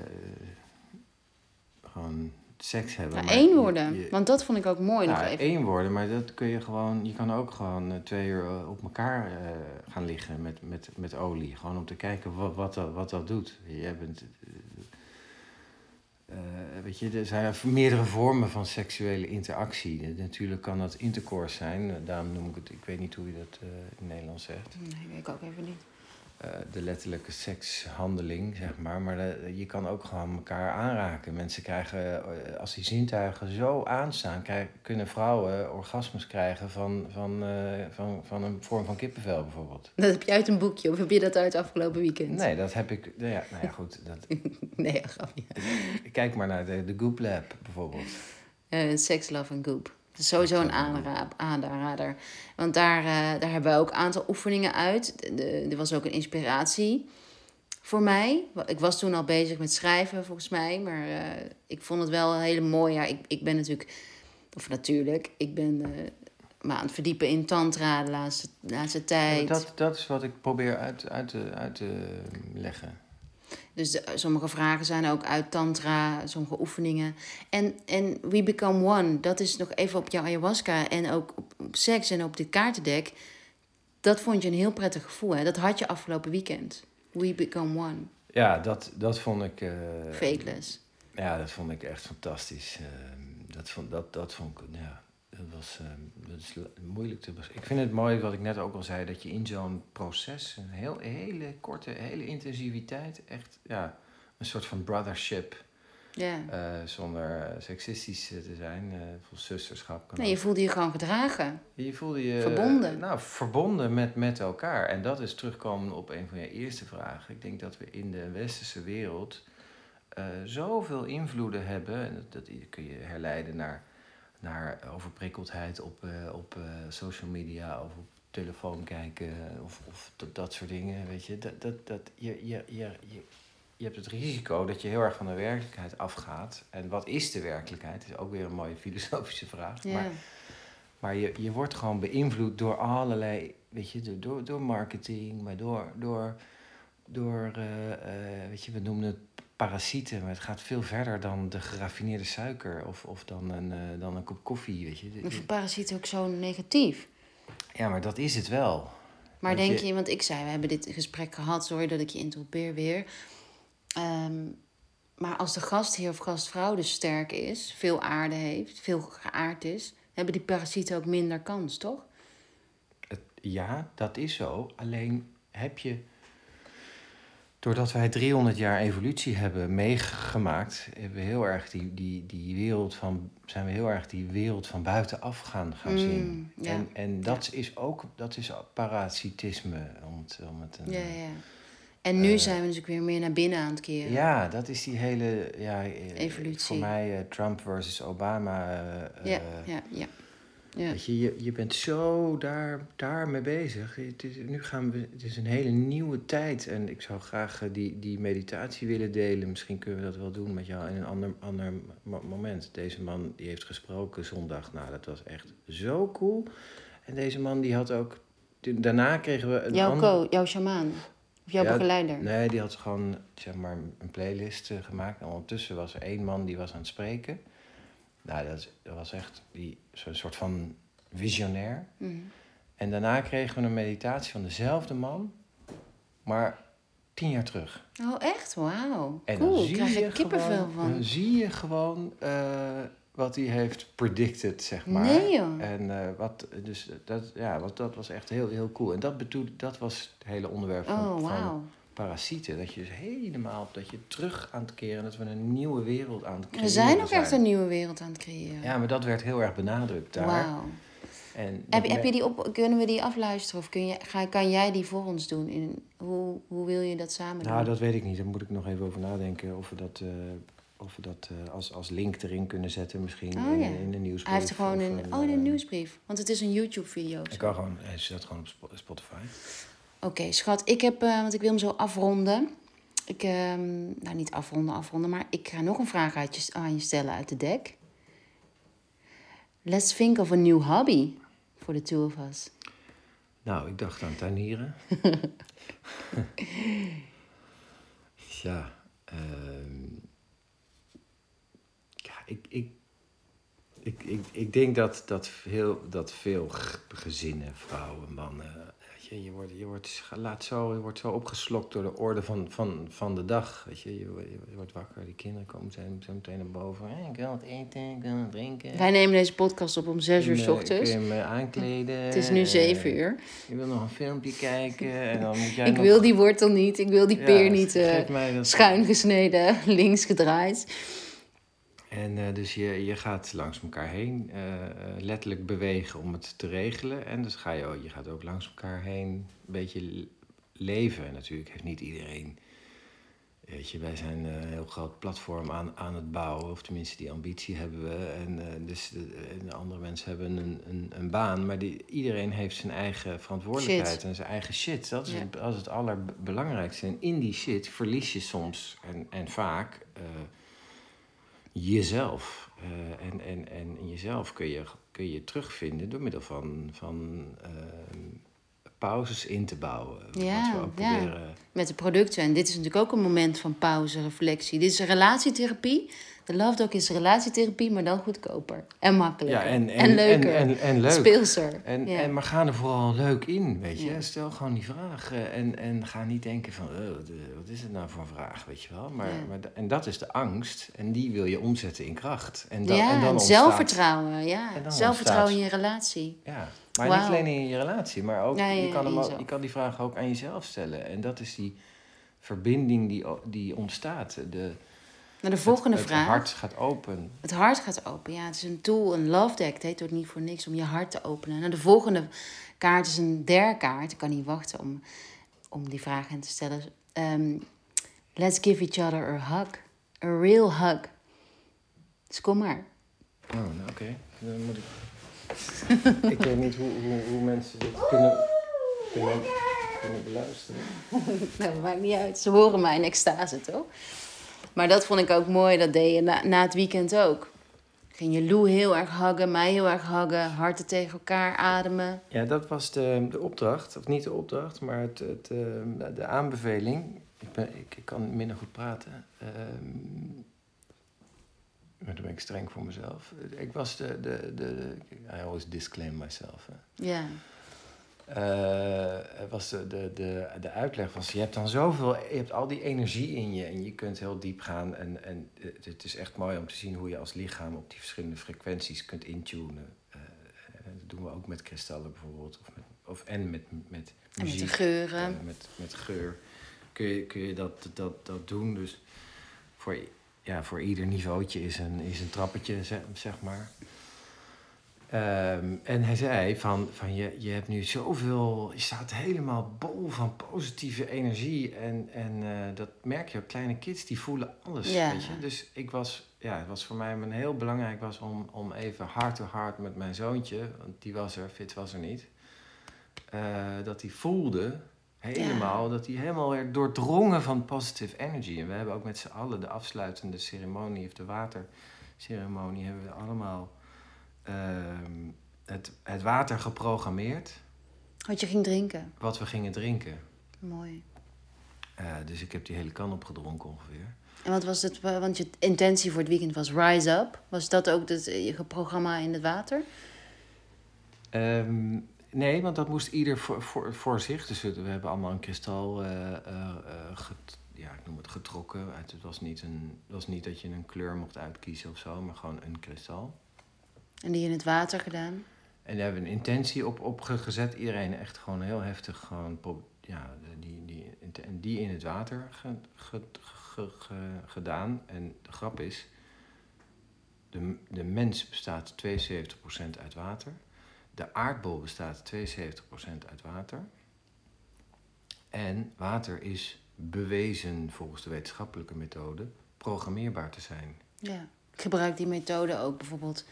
Speaker 2: gewoon seks hebben.
Speaker 1: Nou, één worden, want dat vond ik ook mooi nog even.
Speaker 2: één worden, maar dat kun je gewoon... Je kan ook gewoon uh, twee uur eh, op elkaar uh, gaan liggen met, met, met olie. Gewoon om te kijken wat, wat, dat, wat dat doet. Je bent... Uh, weet je, er zijn meerdere vormen van seksuele interactie. Natuurlijk kan dat intercourse zijn. Daarom noem ik het... Ik weet niet hoe je dat in Nederlands zegt.
Speaker 1: Nee, weet ik ook even niet.
Speaker 2: Eh, de letterlijke sekshandeling, zeg maar. Maar de- je kan ook gewoon elkaar aanraken. Mensen krijgen, eh, als die zintuigen zo aanstaan, krijg- kunnen vrouwen orgasmes krijgen van, van, eh, van, van een vorm van kippenvel bijvoorbeeld.
Speaker 1: Dat heb je uit een boekje of heb je dat uit afgelopen weekend?
Speaker 2: Nee, dat heb ik. Nou ja, nou ja goed. Dat,
Speaker 1: Nee, grapje.
Speaker 2: kijk maar naar de, de Goop Lab bijvoorbeeld.
Speaker 1: Eh, Sex, Love en Goop. Is sowieso een aanra- aanrader. Want daar, eh, daar hebben we ook een aantal oefeningen uit. Er was ook een inspiratie voor mij. Ik was toen al bezig met schrijven, volgens mij. Maar eh, ik vond het wel een hele mooie. Ja, ik, ik ben natuurlijk... Of natuurlijk, ik ben eh, me aan het verdiepen in tantra de laatste, de laatste tijd.
Speaker 2: Dat, dat is wat ik probeer uit, uit, uit te leggen.
Speaker 1: Dus de- sommige vragen zijn ook uit tantra, sommige oefeningen. En, en We Become One, dat is nog even op jouw ayahuasca en ook op, op seks en op dit kaartendek. Dat vond je een heel prettig gevoel, hè? Dat had je afgelopen weekend. We Become One,
Speaker 2: Ja, dat, dat vond ik.
Speaker 1: fakeless.
Speaker 2: Ja, dat vond ik echt fantastisch. Ehm, dat, vond, dat, dat vond ik, ja, dat was ehm, dat is moeilijk te beschrijven. Ik vind het mooi, wat ik net ook al zei, dat je in zo'n proces, een heel, hele korte, hele intensiviteit, echt, ja, een soort van brothership,
Speaker 1: Ja.
Speaker 2: eh, zonder eh, seksistisch eh, te zijn, vol zusterschap. Kan
Speaker 1: Nee, je voelde je gewoon gedragen.
Speaker 2: Je voelde je...
Speaker 1: Verbonden.
Speaker 2: Nou, verbonden met, met elkaar. En dat is terugkomen op een van je eerste vragen. Ik denk dat we in de westerse wereld eh, zoveel invloeden hebben. En dat, dat kun je herleiden naar, naar overprikkeldheid op, eh, op eh, social media of op telefoon kijken of, of dat, dat soort dingen. Weet je, dat, dat, dat, je, je, je, je, je hebt het risico dat je heel erg van de werkelijkheid afgaat. En wat is de werkelijkheid? is ook weer een mooie filosofische vraag. Maar maar je, je wordt gewoon beïnvloed door allerlei, weet je, door- door, door marketing, maar door, door, door eh, weet je, we noemen het parasieten, maar het gaat veel verder dan de geraffineerde suiker of, of dan, een, eh, dan een kop koffie, weet je.
Speaker 1: Of parasiet ook zo negatief.
Speaker 2: Ja, maar dat is het wel.
Speaker 1: Maar denk
Speaker 2: je-
Speaker 1: je, want ik zei, we hebben dit gesprek gehad, sorry dat ik je interrompeer weer. Ehm, maar als de gastheer of gastvrouw dus sterk is, veel aarde heeft, veel geaard is, hebben die parasieten ook minder kans, toch?
Speaker 2: Het, ja, dat is zo. Alleen heb je, doordat wij 300 jaar evolutie hebben meegemaakt, hebben we heel erg die, die, die wereld van, zijn we heel erg die wereld van buitenaf gaan, gaan
Speaker 1: Mm,
Speaker 2: zien.
Speaker 1: ja.
Speaker 2: En, en dat is ook dat is parasitisme. Om het, om het een-
Speaker 1: Ja, ja. En nu
Speaker 2: Eh,
Speaker 1: zijn we natuurlijk weer meer naar binnen aan het keren.
Speaker 2: Ja, dat is die hele ja, eh,
Speaker 1: Evolutie.
Speaker 2: Voor mij eh, Trump versus Obama.
Speaker 1: ja, ja, ja. Ja.
Speaker 2: Je, je, je bent zo daar, daar mee bezig. Het is, nu gaan we, het is een hele nieuwe tijd. En ik zou graag eh, die, die meditatie willen delen. Misschien kunnen we dat wel doen met jou in een ander, ander mo- moment. Deze man die heeft gesproken zondag. Nou, dat was echt zo cool. En deze man die had ook... Daarna kregen we een
Speaker 1: Jouw co, jouw shamaan. Of jouw
Speaker 2: Ja,
Speaker 1: begeleider.
Speaker 2: Nee, die had gewoon zeg maar, een playlist eh, gemaakt. En ondertussen was er één man die was aan het spreken. Nou, dat, was echt die- zo'n soort van visionair.
Speaker 1: Mhm.
Speaker 2: En daarna kregen we een meditatie van dezelfde man, maar tien jaar terug.
Speaker 1: Oh, echt? Wauw.
Speaker 2: En dan
Speaker 1: Cool,
Speaker 2: zie
Speaker 1: krijg
Speaker 2: je
Speaker 1: ik kippenvel
Speaker 2: gewoon,
Speaker 1: van.
Speaker 2: Dan zie je gewoon eh, wat hij heeft predicted, zeg maar.
Speaker 1: Nee, joh.
Speaker 2: En eh, wat, dus dat, ja, wat, dat was echt heel, heel cool. En dat, bedoel, dat was het hele onderwerp van,
Speaker 1: Oh,
Speaker 2: van
Speaker 1: wauw.
Speaker 2: Parasieten. Dat je dus helemaal, dat je terug aan het keren, dat we een nieuwe wereld aan het creëren
Speaker 1: We zijn ook echt een nieuwe wereld aan het creëren.
Speaker 2: Ja, maar dat werd heel erg benadrukt daar.
Speaker 1: Wauw.
Speaker 2: En
Speaker 1: Heb, heb je die op, kunnen we die afluisteren? Of kun je, ga, kan jij die voor ons doen? In, hoe, hoe wil je dat samen doen?
Speaker 2: Nou, dat weet ik niet. Daar moet ik nog even over nadenken. Of we dat, eh, of we dat eh, als, als link erin kunnen zetten misschien
Speaker 1: Oh,
Speaker 2: in,
Speaker 1: ja.
Speaker 2: in de nieuwsbrief.
Speaker 1: Hij heeft er gewoon
Speaker 2: of
Speaker 1: in, oh, in een
Speaker 2: eh,
Speaker 1: nieuwsbrief. Want het is een YouTube-video.
Speaker 2: Ik kan gewoon, hij zet gewoon op Spo- Spotify.
Speaker 1: Oké, schat. Ik heb, eh, want ik wil hem zo afronden. Ik, ehm, nou niet afronden, afronden, maar ik ga nog een vraag je, aan je stellen uit de deck. Let's think of a new hobby for the two of us.
Speaker 2: Nou, ik dacht aan tuinieren. ja, ehm, ja ik, ik, ik, ik, ik denk dat, dat, veel, dat veel gezinnen, vrouwen, mannen, je, je, wordt, je wordt, laat zo, je wordt zo opgeslokt door de orde van, van, van de dag. Weet je, je, wordt wakker, die kinderen komen zo, zo meteen naar boven. Hey, ik wil wat eten, ik wil wat drinken.
Speaker 1: Wij nemen deze podcast op om zes uur
Speaker 2: En,
Speaker 1: s ochtends.
Speaker 2: Kun je me aankleden.
Speaker 1: Het is nu zeven uur.
Speaker 2: Je wil nog een filmpje kijken en dan moet jij
Speaker 1: Ik
Speaker 2: nog...
Speaker 1: wil die wortel niet, ik wil die
Speaker 2: Ja,
Speaker 1: peer niet
Speaker 2: geef
Speaker 1: eh, schuin gesneden, links gedraaid.
Speaker 2: En eh, dus je, je gaat langs elkaar heen eh, eh, letterlijk bewegen om het te regelen. En dus ga je, ook- je gaat ook langs elkaar heen een beetje leven. En natuurlijk heeft niet iedereen... Weet je, wij zijn een heel groot platform aan, aan het bouwen. Of tenminste, die ambitie hebben we. En, dus de, en andere mensen hebben een, een, een baan. Maar die, iedereen heeft zijn eigen verantwoordelijkheid
Speaker 1: Shit.
Speaker 2: en zijn eigen shit. Dat is,
Speaker 1: Ja.
Speaker 2: het, dat is het allerbelangrijkste. En in die shit verlies je soms en, en vaak... eh, jezelf. Eh, en, en, en in jezelf kun je, kun je terugvinden door middel van, van ehm, pauzes in te bouwen.
Speaker 1: Ja,
Speaker 2: Wat we ook
Speaker 1: ja.
Speaker 2: proberen.
Speaker 1: Met de producten. En dit is natuurlijk ook een moment van pauze, reflectie. Dit is een relatietherapie. De Love Dog is relatietherapie, maar dan goedkoper. En makkelijker.
Speaker 2: Ja, en,
Speaker 1: en,
Speaker 2: en,
Speaker 1: leuker.
Speaker 2: En, en, en leuk.
Speaker 1: Speelser.
Speaker 2: En,
Speaker 1: ja.
Speaker 2: en, maar ga er vooral leuk in, weet je.
Speaker 1: Ja.
Speaker 2: Stel gewoon die vragen en, en ga niet denken van... wat, eh, wat is het nou voor een vraag, weet je wel. Maar, maar, en dat is de angst en die wil je omzetten in kracht. En dan,
Speaker 1: ja,
Speaker 2: en dan ontstaat-
Speaker 1: zelfvertrouwen. Ja. Zelfvertrouwen in je relatie.
Speaker 2: Ja, maar niet alleen in je relatie, maar ook, je, kan hem ook je kan die vraag ook aan jezelf stellen. En dat is die verbinding die, die ontstaat. De,
Speaker 1: Nou, de volgende
Speaker 2: het,
Speaker 1: vraag.
Speaker 2: Het hart gaat open.
Speaker 1: Het hart gaat open. Ja, het is een tool, een love deck. Het heet ook niet voor niks om je hart te openen. Nou, de volgende kaart is een der kaart. Ik kan niet wachten om, om die vraag in te stellen. Ehm, let's give each other a hug. A real hug. Dus kom maar.
Speaker 2: Oh, nou, oké. Dan moet ik... ik weet niet hoe, hoe, hoe mensen dit kunnen, kunnen, kunnen beluisteren.
Speaker 1: Nou, dat maakt niet uit. Ze horen mij in extase, toch? Maar dat vond ik ook mooi. Dat deed je na, na het weekend ook. Ging je Lou heel erg huggen, mij heel erg huggen. Harten tegen elkaar ademen.
Speaker 2: Ja, dat was de, de opdracht. Of niet de opdracht, maar het, het, eh, de, de aanbeveling. Ik, ben, ik, ik kan minder goed praten. Ehm, maar dan ben ik streng voor mezelf. Ik was de... de, de, I always disclaim myself.
Speaker 1: Ja.
Speaker 2: Eh, was de, de, de, de uitleg was, je hebt dan zoveel, je hebt al die energie in je en je kunt heel diep gaan. En, en het, is echt mooi om te zien hoe je als lichaam op die verschillende frequenties kunt intunen. Eh, dat doen we ook met kristallen bijvoorbeeld, of, met, of en met, met
Speaker 1: En met de
Speaker 2: muziek.
Speaker 1: geuren.
Speaker 2: met, met geur kun je, kun je dat, dat, dat doen. Dus voor, ja, voor ieder niveautje is een, is een trappetje, zeg, zeg maar. Ehm, en hij zei van, van je, je hebt nu zoveel, je staat helemaal bol van positieve energie. En, en eh, dat merk je ook, kleine kids die voelen alles,
Speaker 1: Ja.
Speaker 2: weet je. Dus ik was, ja, het was voor mij een heel belangrijk was om, om even hard to hard met mijn zoontje, want die was er, Fit was er niet. eh, dat hij voelde, helemaal, dat hij helemaal werd doordrongen van positive energy. En we hebben ook met z'n allen de afsluitende ceremonie, of de waterceremonie, hebben we allemaal ehm, het, het water geprogrammeerd,
Speaker 1: Wat je ging drinken.
Speaker 2: wat we gingen drinken.
Speaker 1: Mooi.
Speaker 2: Eh, dus ik heb die hele kan opgedronken ongeveer.
Speaker 1: En wat was het? Want je intentie voor het weekend was Rise Up. Was dat ook het, je programma in het water?
Speaker 2: Ehm, nee, want dat moest ieder voor, voor, voor zich. Dus we, we hebben allemaal een kristal eh, eh, eh, get- ja, ik noem het getrokken. Het was, niet een, het was niet dat je een kleur mocht uitkiezen of zo, maar gewoon een kristal.
Speaker 1: En die in het water gedaan?
Speaker 2: En daar hebben we een intentie op, op ge- gezet. Iedereen echt gewoon heel heftig gewoon, ja, die, die, en die in het water ge- ge- ge- ge- gedaan. En de grap is, de, de mens bestaat 72% uit water. De aardbol bestaat 72% uit water. En water is bewezen volgens de wetenschappelijke methode programmeerbaar te zijn.
Speaker 1: Ja. Ik gebruik die methode ook bijvoorbeeld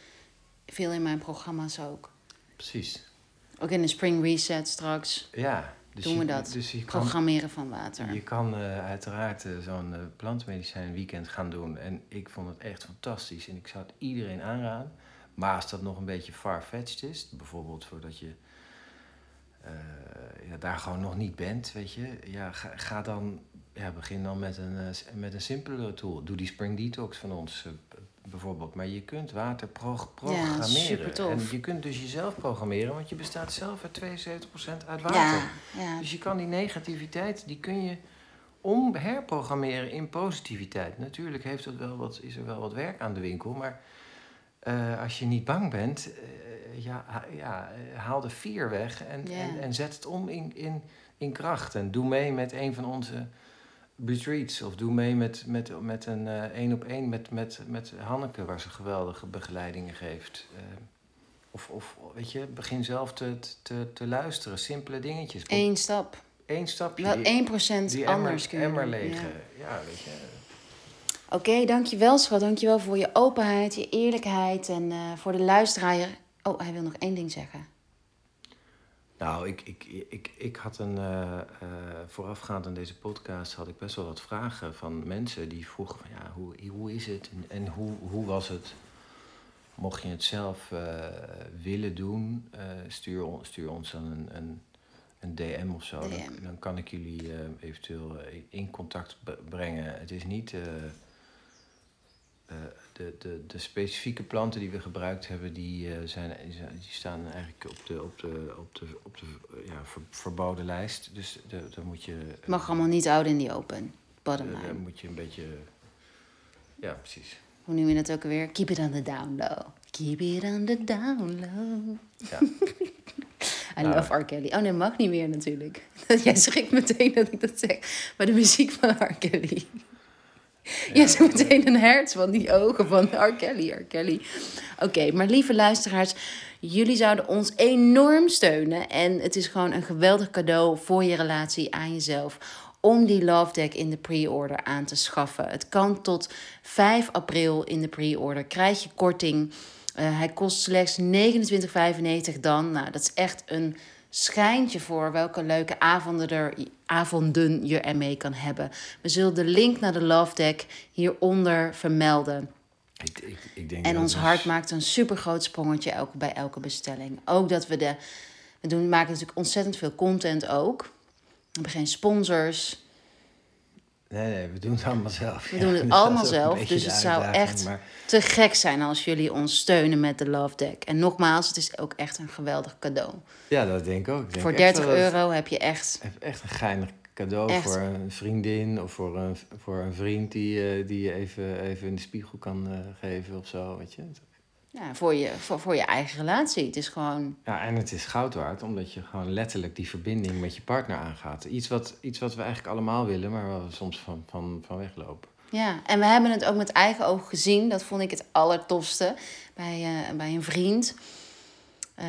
Speaker 1: veel in mijn programma's ook.
Speaker 2: Precies.
Speaker 1: Ook in de Spring Reset straks
Speaker 2: Ja, dus
Speaker 1: doen
Speaker 2: je,
Speaker 1: we dat.
Speaker 2: Dus je kan,
Speaker 1: Programmeren van water.
Speaker 2: Je kan eh, uiteraard eh, zo'n eh, plantmedicijn weekend gaan doen. En ik vond het echt fantastisch. En ik zou het iedereen aanraden. Maar als dat nog een beetje far-fetched is, bijvoorbeeld voordat je ja, daar gewoon nog niet bent, weet je. Ja, ga, ga dan, ja, begin dan met een, met een simpelere tool. Doe die Spring Detox van ons. Bijvoorbeeld. Maar je kunt water pro- programmeren.
Speaker 1: supertof.
Speaker 2: En je kunt dus jezelf programmeren, want je bestaat zelf uit 72% uit water.
Speaker 1: Ja, ja.
Speaker 2: Dus je kan die negativiteit, die kun je om herprogrammeren in positiviteit. Natuurlijk heeft het wel wat, is er wel wat werk aan de winkel, maar eh, als je niet bang bent, eh, ja, ha- ja, eh, haal de vier weg en,
Speaker 1: Ja.
Speaker 2: en, en zet het om in, in, in kracht. En doe mee met een van onze retreats. Of doe mee met, met, met een eh, één op één met, met, met Hanneke, waar ze geweldige begeleidingen geeft. Eh, of, of weet je, begin zelf te, te, te luisteren. Simpele dingetjes.
Speaker 1: Eén stap.
Speaker 2: Eén stapje.
Speaker 1: Wel
Speaker 2: die-
Speaker 1: 1%
Speaker 2: die
Speaker 1: anders
Speaker 2: emmer,
Speaker 1: kunnen
Speaker 2: emmer legen.
Speaker 1: ja.
Speaker 2: Ja. weet je.
Speaker 1: Oké, dankjewel schat. Dankjewel voor je openheid, je eerlijkheid. En eh, voor de luisteraar... Oh, hij wil nog één ding zeggen.
Speaker 2: Nou, ik, ik, ik, ik had een. eh, eh, voorafgaand aan deze podcast had ik best wel wat vragen van mensen die vroegen: van ja, hoe, hoe is het en, en hoe, hoe was het? Mocht je het zelf eh, willen doen, stuur, stuur ons dan een, een, een DM of zo. Dan, kan ik jullie eventueel in contact brengen. Het is niet. De, de, de specifieke planten die we gebruikt hebben, die, eh, zijn, die staan eigenlijk op de, op de, op de, op de eh, ja, ver- verboden lijst. Dus daar moet je.
Speaker 1: Het mag allemaal niet out in die open. Bottom
Speaker 2: eh,
Speaker 1: line.
Speaker 2: moet je een beetje. Ja, precies.
Speaker 1: Hoe noem je dat ook alweer? Keep it on the down low. Keep it on the down low.
Speaker 2: Ja.
Speaker 1: I
Speaker 2: Nou.
Speaker 1: love R. Kelly. Oh nee, mag niet meer natuurlijk. Jij schrikt meteen dat ik dat zeg. Maar de muziek van R. Kelly. Je hebt meteen een hertz van die ogen van R. Kelly, R. Kelly. Oké, maar lieve luisteraars, jullie zouden ons enorm steunen. En het is gewoon een geweldig cadeau voor je relatie aan jezelf. Om die Love Deck in de pre-order aan te schaffen. Het kan tot 5 april in de pre-order. Krijg je korting. Eh, hij kost slechts 29,95 dan. Nou, dat is echt een schijntje voor welke leuke avonden, er, avonden je ermee kan hebben. We zullen de link naar de Love Deck hieronder vermelden.
Speaker 2: Ik, ik, ik denk
Speaker 1: En ons hart maakt een super groot sprongetje elke, bij elke bestelling. Ook dat we de. We doen, maken natuurlijk ontzettend veel content ook. We hebben geen sponsors.
Speaker 2: Nee, nee, we doen het allemaal zelf.
Speaker 1: We
Speaker 2: Ja,
Speaker 1: doen het
Speaker 2: dus
Speaker 1: allemaal zelf. Dus het zou echt
Speaker 2: Maar
Speaker 1: te gek zijn als jullie ons steunen met de Love Deck. En nogmaals, het is ook echt een geweldig cadeau.
Speaker 2: ja, dat denk ik ook. Ik denk
Speaker 1: Voor
Speaker 2: echt
Speaker 1: 30
Speaker 2: wel dat het
Speaker 1: euro heb je echt.
Speaker 2: Echt een geinig cadeau
Speaker 1: Echt.
Speaker 2: voor een vriendin of voor een, voor een vriend die, eh, die je even, even in de spiegel kan eh, geven of zo. Weet je.
Speaker 1: Ja, voor, je, voor, voor je eigen relatie. Het is gewoon.
Speaker 2: Ja, en het is goud waard, omdat je gewoon letterlijk die verbinding met je partner aangaat. Iets wat, iets wat we eigenlijk allemaal willen, maar waar we soms van, van, van weglopen.
Speaker 1: Ja, en we hebben het ook met eigen ogen gezien. Dat vond ik het allertofste bij, eh, bij een vriend. Eh,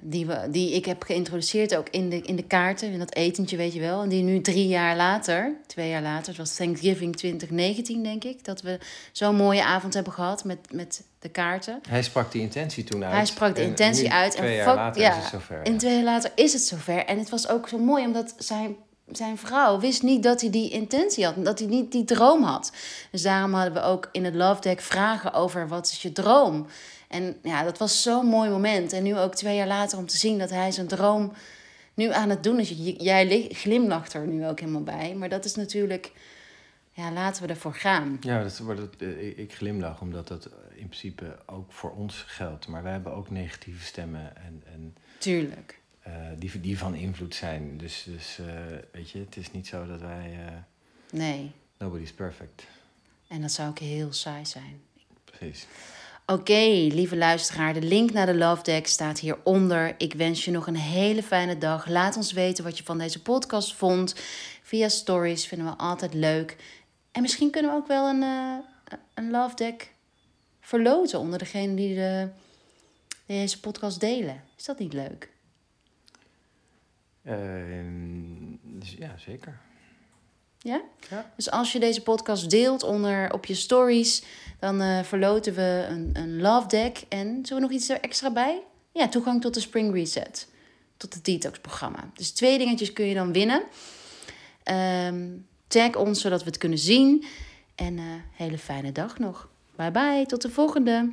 Speaker 1: die, we, die ik heb geïntroduceerd ook in de, in de kaarten, in dat etentje, weet je wel. En die nu drie jaar later, twee jaar later, het was Thanksgiving 2019, denk ik, dat we zo'n mooie avond hebben gehad met, met de kaarten.
Speaker 2: Hij sprak die intentie toen uit.
Speaker 1: Hij sprak de
Speaker 2: en
Speaker 1: intentie uit.
Speaker 2: Twee
Speaker 1: en
Speaker 2: jaar later
Speaker 1: ja,
Speaker 2: is het zover.
Speaker 1: En twee jaar later is het zover. En het was ook zo mooi, omdat zijn, zijn vrouw wist niet dat hij die intentie had. Dat hij niet die droom had. Dus daarom hadden we ook in het Love Deck vragen over wat is je droom. En ja, dat was zo'n mooi moment. En nu ook twee jaar later om te zien dat hij zijn droom nu aan het doen is. Jij li- glimlacht er nu ook helemaal bij. Maar dat is natuurlijk... Ja, laten we ervoor gaan.
Speaker 2: Ja, dat, wordt het, eh, ik- ik glimlach omdat dat in principe ook voor ons geldt. Maar wij hebben ook negatieve stemmen en, en
Speaker 1: Tuurlijk.
Speaker 2: Eh, die, die van invloed zijn. Dus, dus eh, weet je, het is niet zo dat wij... eh,
Speaker 1: Nee.
Speaker 2: nobody's perfect.
Speaker 1: En dat zou ook heel saai zijn.
Speaker 2: Precies.
Speaker 1: Oké, lieve luisteraar, de link naar de Love Deck staat hieronder. Ik wens je nog een hele fijne dag. Laat ons weten wat je van deze podcast vond. Via stories vinden we altijd leuk. En misschien kunnen we ook wel een, een Love Deck verloten onder degene die, de, die deze podcast delen. Is dat niet leuk?
Speaker 2: Ehm, dus ja, zeker.
Speaker 1: Ja?
Speaker 2: Ja.
Speaker 1: Dus als je deze podcast deelt onder, op je stories, dan eh, verloten we een, een love deck. En zullen we nog iets er extra bij? Ja, toegang tot de Spring Reset. Tot het detox-programma. Dus twee dingetjes kun je dan winnen. Ehm, tag ons zodat we het kunnen zien. En eh hele fijne dag nog. Bye bye, tot de volgende.